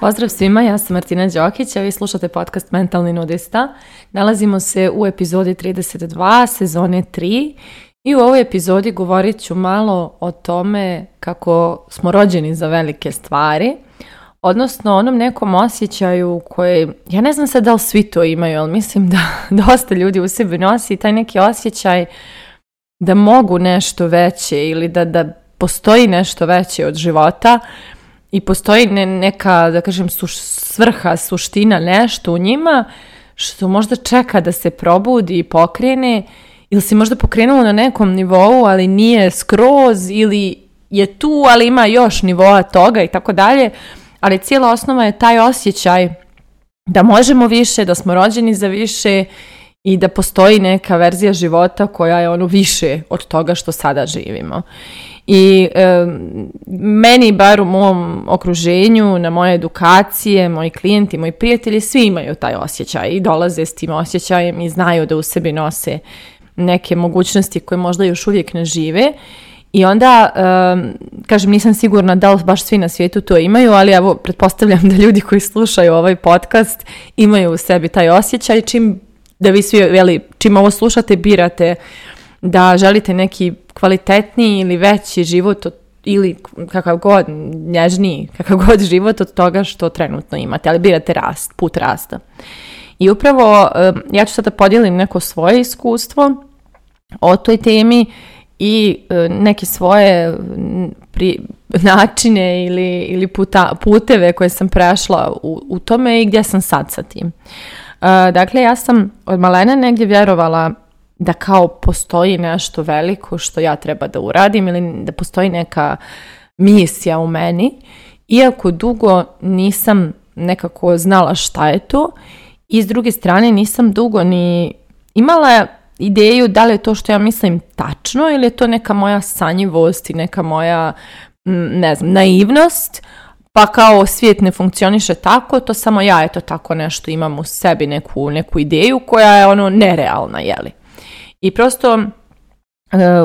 Pozdrav svima, ja sam Martina Đokić, a vi slušate podcast Mentalni nudista. Nalazimo se u epizodi 32, sezone 3 i u ovoj epizodi govorit ću malo o tome kako smo rođeni za velike stvari, odnosno onom nekom osjećaju koji, ja ne znam sad da li svi to imaju, ali mislim da dosta ljudi u sebi nosi taj neki osjećaj da mogu nešto veće ili da, da postoji nešto veće od života i postoji neka, da kažem, svrha, suština, nešto u njima što možda čeka da se probudi i pokrene ili se možda pokrenulo na nekom nivou, ali nije skroz ili je tu, ali ima još nivoa toga i tako dalje, ali cijela osnova je taj osjećaj da možemo više, da smo rođeni za više i da postoji neka verzija života koja je ono više od toga što sada živimo. I meni, bar u mom okruženju, na moje edukacije, moji klijenti, moji prijatelji, svi imaju taj osjećaj i dolaze s tim osjećajem i znaju da u sebi nose neke mogućnosti koje možda još uvijek ne žive. I onda, kažem, nisam sigurna da li baš svi na svijetu to imaju, ali evo, pretpostavljam da ljudi koji slušaju ovaj podcast imaju u sebi taj osjećaj, čim da vi svi, jeli, čim ovo slušate, birate da želite neki kvalitetniji ili veći život od ili kakav god, nježniji, kakav god život od toga što trenutno imate, ali birate rast, put rasta. I upravo ja ću sada podijelim neko svoje iskustvo o toj temi i neke svoje načine ili, ili puteve koje sam prešla u, u tome i gdje sam sad sa tim dakle, ja sam od malena negdje vjerovala da kao postoji nešto veliko što ja treba da uradim ili da postoji neka misija u meni, iako dugo nisam nekako znala šta je to i s druge strane nisam dugo ni imala ideju da li je to što ja mislim tačno ili je to neka moja sanjivost i neka moja, ne znam, naivnost, pa kao svijet ne funkcioniše tako, to samo ja eto tako nešto imam u sebi, neku, neku ideju koja je ono nerealna, jeli. I prosto e,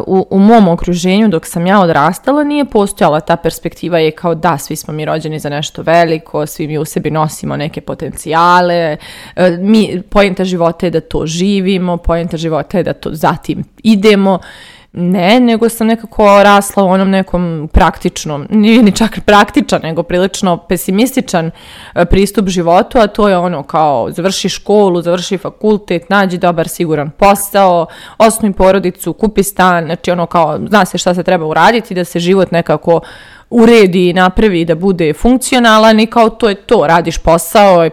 u, u mom okruženju dok sam ja odrastala nije postojala ta perspektiva je kao da svi smo mi rođeni za nešto veliko, svi mi u sebi nosimo neke potencijale, e, mi, pojenta života je da to živimo, pojenta života je da to zatim idemo ne, nego sam nekako rasla u onom nekom praktičnom, nije ni čak praktičan, nego prilično pesimističan e, pristup životu, a to je ono kao završi školu, završi fakultet, nađi dobar siguran posao, osnuj porodicu, kupi stan, znači ono kao zna se šta se treba uraditi da se život nekako uredi i napravi da bude funkcionalan i kao to je to, radiš posao, e,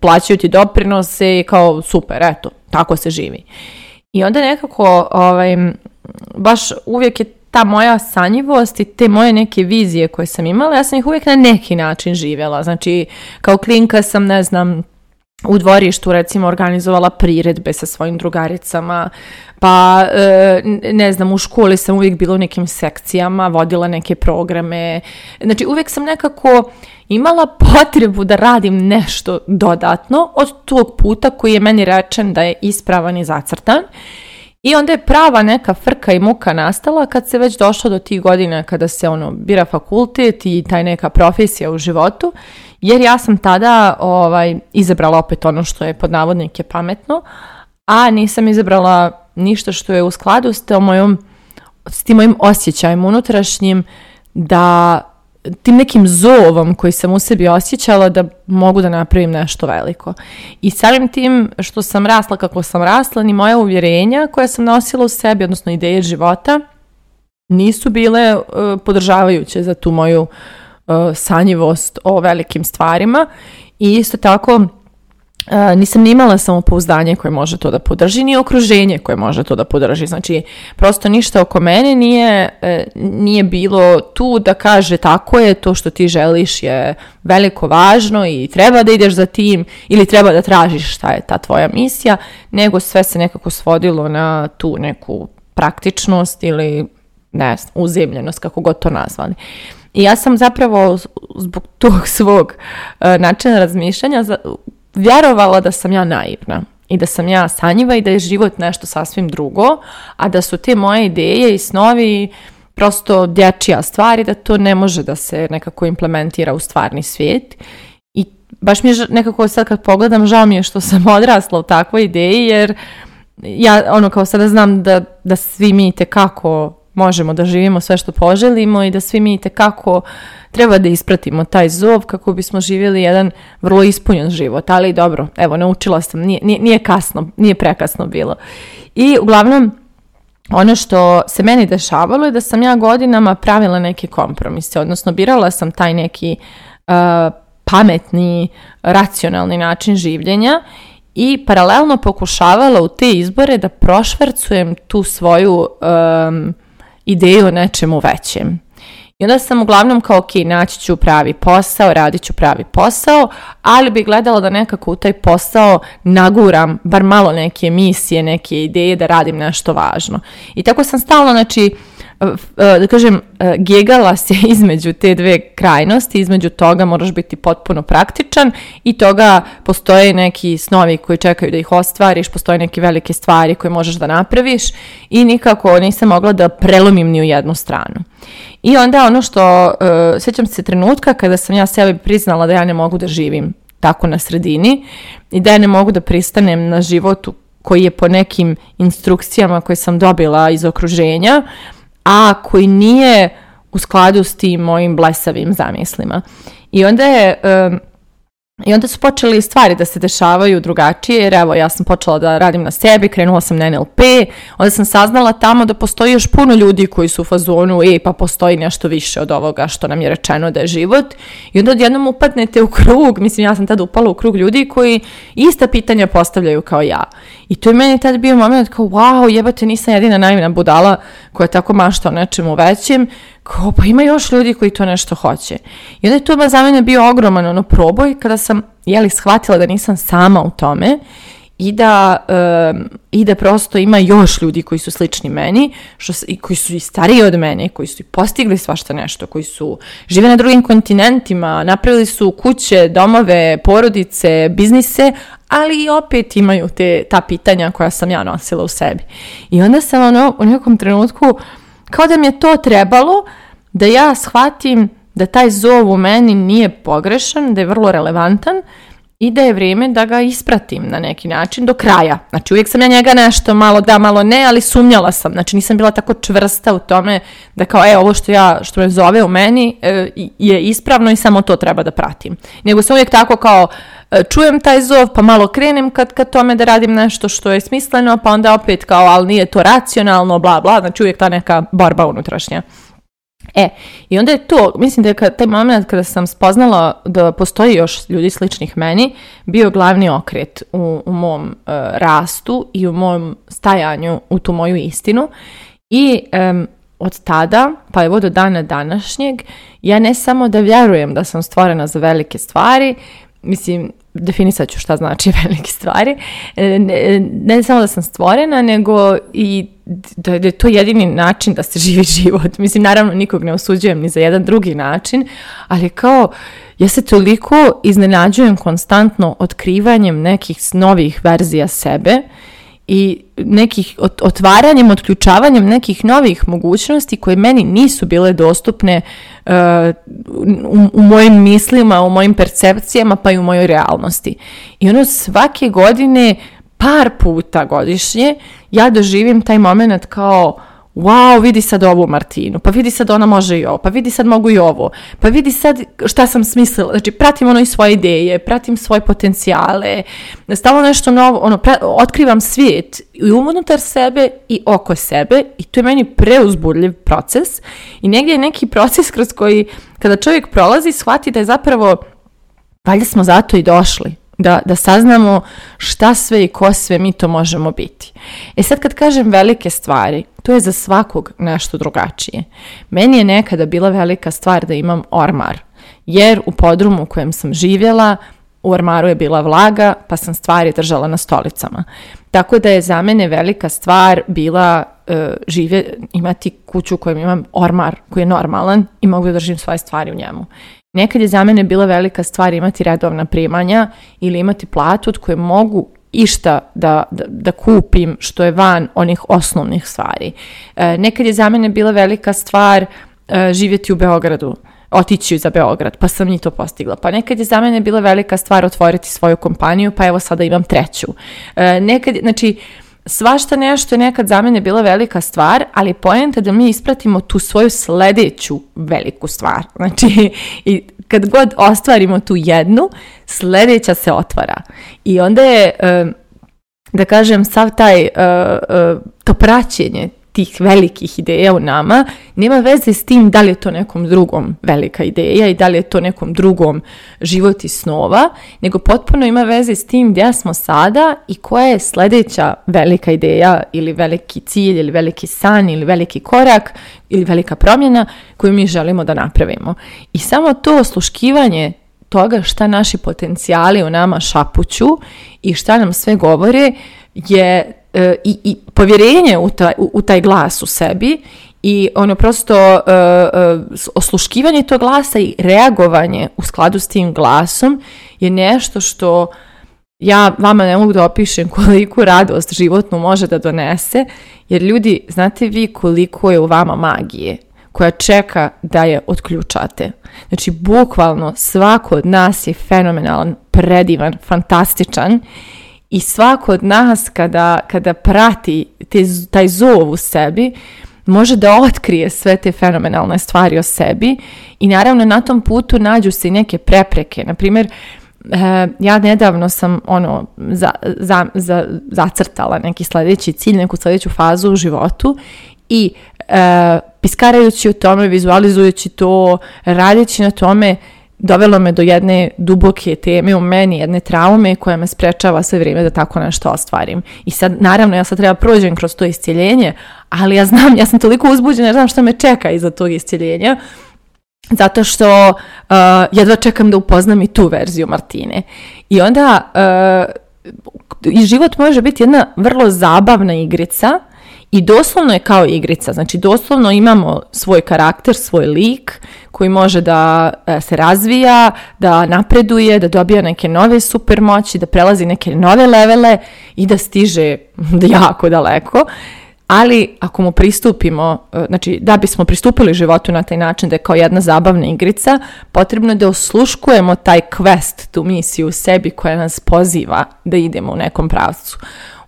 plaćaju ti doprinose i kao super, eto, tako se živi. I onda nekako ovaj, baš uvijek je ta moja sanjivost i te moje neke vizije koje sam imala, ja sam ih uvijek na neki način živjela. Znači, kao klinka sam, ne znam, u dvorištu recimo organizovala priredbe sa svojim drugaricama, pa e, ne znam, u školi sam uvijek bila u nekim sekcijama, vodila neke programe. Znači uvijek sam nekako imala potrebu da radim nešto dodatno od tog puta koji je meni rečen da je ispravan i zacrtan i onda je prava neka frka i muka nastala kad se već došlo do tih godina kada se ono bira fakultet i taj neka profesija u životu, jer ja sam tada ovaj, izabrala opet ono što je pod navodnike pametno, a nisam izabrala ništa što je u skladu s, mojom, s tim mojim osjećajem unutrašnjim da tim nekim zovom koji sam u sebi osjećala da mogu da napravim nešto veliko. I samim tim što sam rasla kako sam rasla, ni moja uvjerenja koja sam nosila u sebi, odnosno ideje života, nisu bile e, podržavajuće za tu moju uh, sanjivost o velikim stvarima. I isto tako, E, nisam ni imala samopouzdanje koje može to da podrži, ni okruženje koje može to da podrži. Znači, prosto ništa oko mene nije, e, nije bilo tu da kaže tako je, to što ti želiš je veliko važno i treba da ideš za tim ili treba da tražiš šta je ta tvoja misija, nego sve se nekako svodilo na tu neku praktičnost ili ne uzemljenost, kako god to nazvali. I ja sam zapravo zbog tog svog e, načina razmišljanja vjerovala da sam ja naivna i da sam ja sanjiva i da je život nešto sasvim drugo, a da su te moje ideje i snovi prosto dječija stvar i da to ne može da se nekako implementira u stvarni svijet. I baš mi je nekako sad kad pogledam, žao mi je što sam odrasla u takvoj ideji jer ja ono kao sada znam da, da svi mi tekako možemo da živimo sve što poželimo i da svi mi tekako treba da ispratimo taj zov kako bismo živjeli jedan vrlo ispunjen život, ali dobro, evo, naučila sam, nije, nije, nije kasno, nije prekasno bilo. I uglavnom, ono što se meni dešavalo je da sam ja godinama pravila neke kompromise, odnosno birala sam taj neki e, pametni, racionalni način življenja i paralelno pokušavala u te izbore da prošvercujem tu svoju ideju o nečemu većem. I onda sam uglavnom kao, ok, naći ću pravi posao, radit ću pravi posao, ali bi gledala da nekako u taj posao naguram bar malo neke misije, neke ideje da radim nešto važno. I tako sam stalno, znači, E, da kažem, e, gegala se između te dve krajnosti, između toga moraš biti potpuno praktičan i toga postoje neki snovi koji čekaju da ih ostvariš, postoje neke velike stvari koje možeš da napraviš i nikako nisam mogla da prelomim ni u jednu stranu. I onda ono što, e, sjećam se trenutka kada sam ja sebi priznala da ja ne mogu da živim tako na sredini i da ja ne mogu da pristanem na životu koji je po nekim instrukcijama koje sam dobila iz okruženja, a koji nije u skladu s tim mojim blesavim zamislima. I onda je i onda su počeli stvari da se dešavaju drugačije, jer evo, ja sam počela da radim na sebi, krenula sam na NLP, onda sam saznala tamo da postoji još puno ljudi koji su u fazonu, e, pa postoji nešto više od ovoga što nam je rečeno da je život. I onda odjednom upadnete u krug, mislim, ja sam tada upala u krug ljudi koji ista pitanja postavljaju kao ja. I to je meni tad bio moment kao, wow, jebate, nisam jedina naivna budala koja tako mašta o nečemu većem, kao, pa ima još ljudi koji to nešto hoće. I onda je to za mene bio ogroman ono proboj kada sam, jeli, shvatila da nisam sama u tome i da, i da prosto ima još ljudi koji su slični meni, što, i koji su i stariji od mene, koji su i postigli svašta nešto, koji su žive na drugim kontinentima, napravili su kuće, domove, porodice, biznise, ali i opet imaju te, ta pitanja koja sam ja nosila u sebi. I onda sam ono, u nekom trenutku kao da mi je to trebalo da ja shvatim da taj zov u meni nije pogrešan, da je vrlo relevantan i da je vrijeme da ga ispratim na neki način do kraja. Znači uvijek sam ja njega nešto malo da, malo ne, ali sumnjala sam. Znači nisam bila tako čvrsta u tome da kao e ovo što ja što me zove u meni e, je ispravno i samo to treba da pratim. Nego sam uvijek tako kao e, čujem taj zov pa malo krenem kad kad tome da radim nešto što je smisleno, pa onda opet kao ali nije to racionalno, bla bla, znači uvijek ta neka borba unutrašnja. E, i onda je to, mislim da je taj moment kada sam spoznala da postoji još ljudi sličnih meni, bio glavni okret u, u mom e, rastu i u mom stajanju u tu moju istinu. I od tada, pa evo do dana današnjeg, ja ne samo da vjerujem da sam stvorena za velike stvari, mislim, definisat ću šta znači velike stvari, e, ne samo da sam stvorena, nego i da, je to jedini način da se živi život. Mislim, naravno, nikog ne osuđujem ni za jedan drugi način, ali kao, ja se toliko iznenađujem konstantno otkrivanjem nekih novih verzija sebe i nekih otvaranjem, otključavanjem nekih novih mogućnosti koje meni nisu bile dostupne e, u, u mojim mislima, u mojim percepcijama, pa i u mojoj realnosti. I ono svake godine par puta godišnje ja doživim taj moment kao wow, vidi sad ovu Martinu, pa vidi sad ona može i ovo, pa vidi sad mogu i ovo, pa vidi sad šta sam smislila, znači pratim ono i svoje ideje, pratim svoje potencijale, stalo nešto novo, ono, otkrivam svijet i unutar sebe i oko sebe i to je meni preuzbudljiv proces i negdje je neki proces kroz koji kada čovjek prolazi shvati da je zapravo valjda smo zato i došli, da, da saznamo šta sve i ko sve mi to možemo biti. E sad kad kažem velike stvari, to je za svakog nešto drugačije. Meni je nekada bila velika stvar da imam ormar, jer u podrumu u kojem sam živjela u ormaru je bila vlaga, pa sam stvari držala na stolicama. Tako da je za mene velika stvar bila e, imati kuću u kojem imam ormar koji je normalan i mogu da držim svoje stvari u njemu. Nekad je za mene bila velika stvar imati redovna primanja ili imati platu od koje mogu išta da, da, da kupim što je van onih osnovnih stvari. E, nekad je za mene bila velika stvar e, živjeti u Beogradu otići za Beograd, pa sam i to postigla. Pa nekad je za mene bila velika stvar otvoriti svoju kompaniju, pa evo sada imam treću. E, nekad, znači, Svašta nešto je nekad za mene bila velika stvar, ali pojenta da mi ispratimo tu svoju sljedeću veliku stvar. Znači, i kad god ostvarimo tu jednu, sljedeća se otvara. I onda je, da kažem, sav taj, e, e, to praćenje tih velikih ideja u nama nema veze s tim da li je to nekom drugom velika ideja i da li je to nekom drugom život i snova, nego potpuno ima veze s tim gdje smo sada i koja je sljedeća velika ideja ili veliki cilj ili veliki san ili veliki korak ili velika promjena koju mi želimo da napravimo. I samo to osluškivanje toga šta naši potencijali u nama šapuću i šta nam sve govore je E, i, povjerenje u taj, glas u sebi i ono prosto e, e, osluškivanje tog glasa i reagovanje u skladu s tim glasom je nešto što ja vama ne mogu da opišem koliku radost životnu može da donese, jer ljudi, znate vi koliko je u vama magije koja čeka da je otključate. Znači, bukvalno svako od nas je fenomenalan, predivan, fantastičan i svako od nas kada, kada prati te, taj zov u sebi, može da otkrije sve te fenomenalne stvari o sebi i naravno na tom putu nađu se i neke prepreke. Naprimjer, eh, ja nedavno sam ono za, za, za, zacrtala neki sljedeći cilj, neku sljedeću fazu u životu i eh, piskarajući o tome, vizualizujući to, radeći na tome, dovelo me do jedne duboke teme u meni, jedne traume koja me sprečava sve vrijeme da tako nešto ostvarim. I sad, naravno, ja sad treba prođem kroz to iscjeljenje, ali ja znam, ja sam toliko uzbuđena, ja znam što me čeka iza tog iscjeljenja, zato što uh, jedva čekam da upoznam i tu verziju Martine. I onda... Uh, i život može biti jedna vrlo zabavna igrica i doslovno je kao igrica, znači doslovno imamo svoj karakter, svoj lik koji može da e, se razvija, da napreduje, da dobija neke nove supermoći, da prelazi neke nove levele i da stiže jako daleko. Ali ako mu pristupimo, e, znači da bismo pristupili životu na taj način da je kao jedna zabavna igrica, potrebno je da osluškujemo taj quest, tu misiju u sebi koja nas poziva da idemo u nekom pravcu.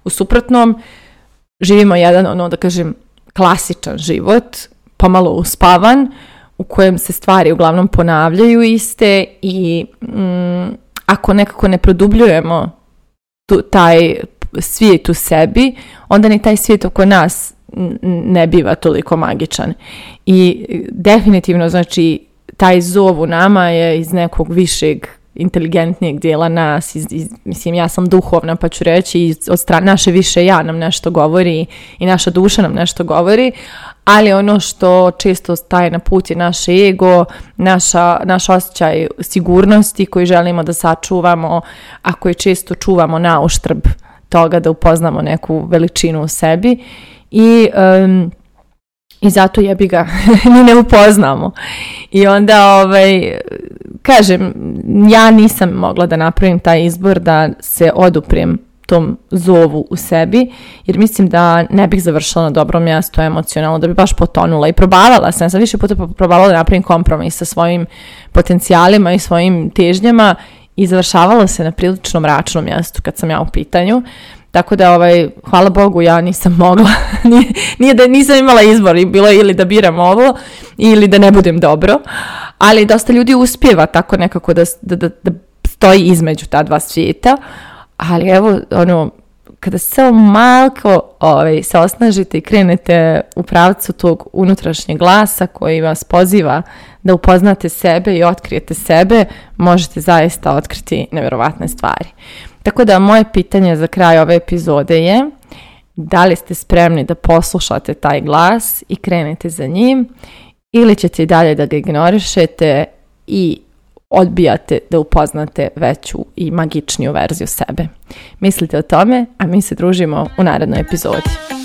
U suprotnom, živimo jedan, ono da kažem, klasičan život, pomalo uspavan, u kojem se stvari uglavnom ponavljaju iste i mm, ako nekako ne produbljujemo taj svijet u sebi, onda ni taj svijet oko nas ne biva toliko magičan. I definitivno, znači, taj zov u nama je iz nekog višeg inteligentnijeg dijela nas, iz, mislim ja sam duhovna pa ću reći od strane naše više ja nam nešto govori i naša duša nam nešto govori, ali ono što često staje na put je naš ego, naša, naš osjećaj sigurnosti koji želimo da sačuvamo, a koji često čuvamo na uštrb toga da upoznamo neku veličinu u sebi i i zato bi ga, ni ne upoznamo. I onda, ovaj, kažem, ja nisam mogla da napravim taj izbor da se oduprem tom zovu u sebi, jer mislim da ne bih završila na dobrom mjestu emocionalno, da bi baš potonula i probavala sam, sam više puta probavala da napravim kompromis sa svojim potencijalima i svojim težnjama i završavalo se na prilično mračnom mjestu kad sam ja u pitanju. Tako da, ovaj, hvala Bogu, ja nisam mogla, nije, da nisam imala izbor, i bilo je ili da biram ovo, ili da ne budem dobro, ali dosta ljudi uspjeva tako nekako da, da, da, stoji između ta dva svijeta, ali evo, ono, kada samo malko ovaj, se osnažite i krenete u pravcu tog unutrašnjeg glasa koji vas poziva da upoznate sebe i otkrijete sebe, možete zaista otkriti nevjerovatne stvari. Tako da moje pitanje za kraj ove epizode je da li ste spremni da poslušate taj glas i krenete za njim ili ćete i dalje da ga ignorišete i odbijate da upoznate veću i magičniju verziju sebe. Mislite o tome, a mi se družimo u narednoj epizodi.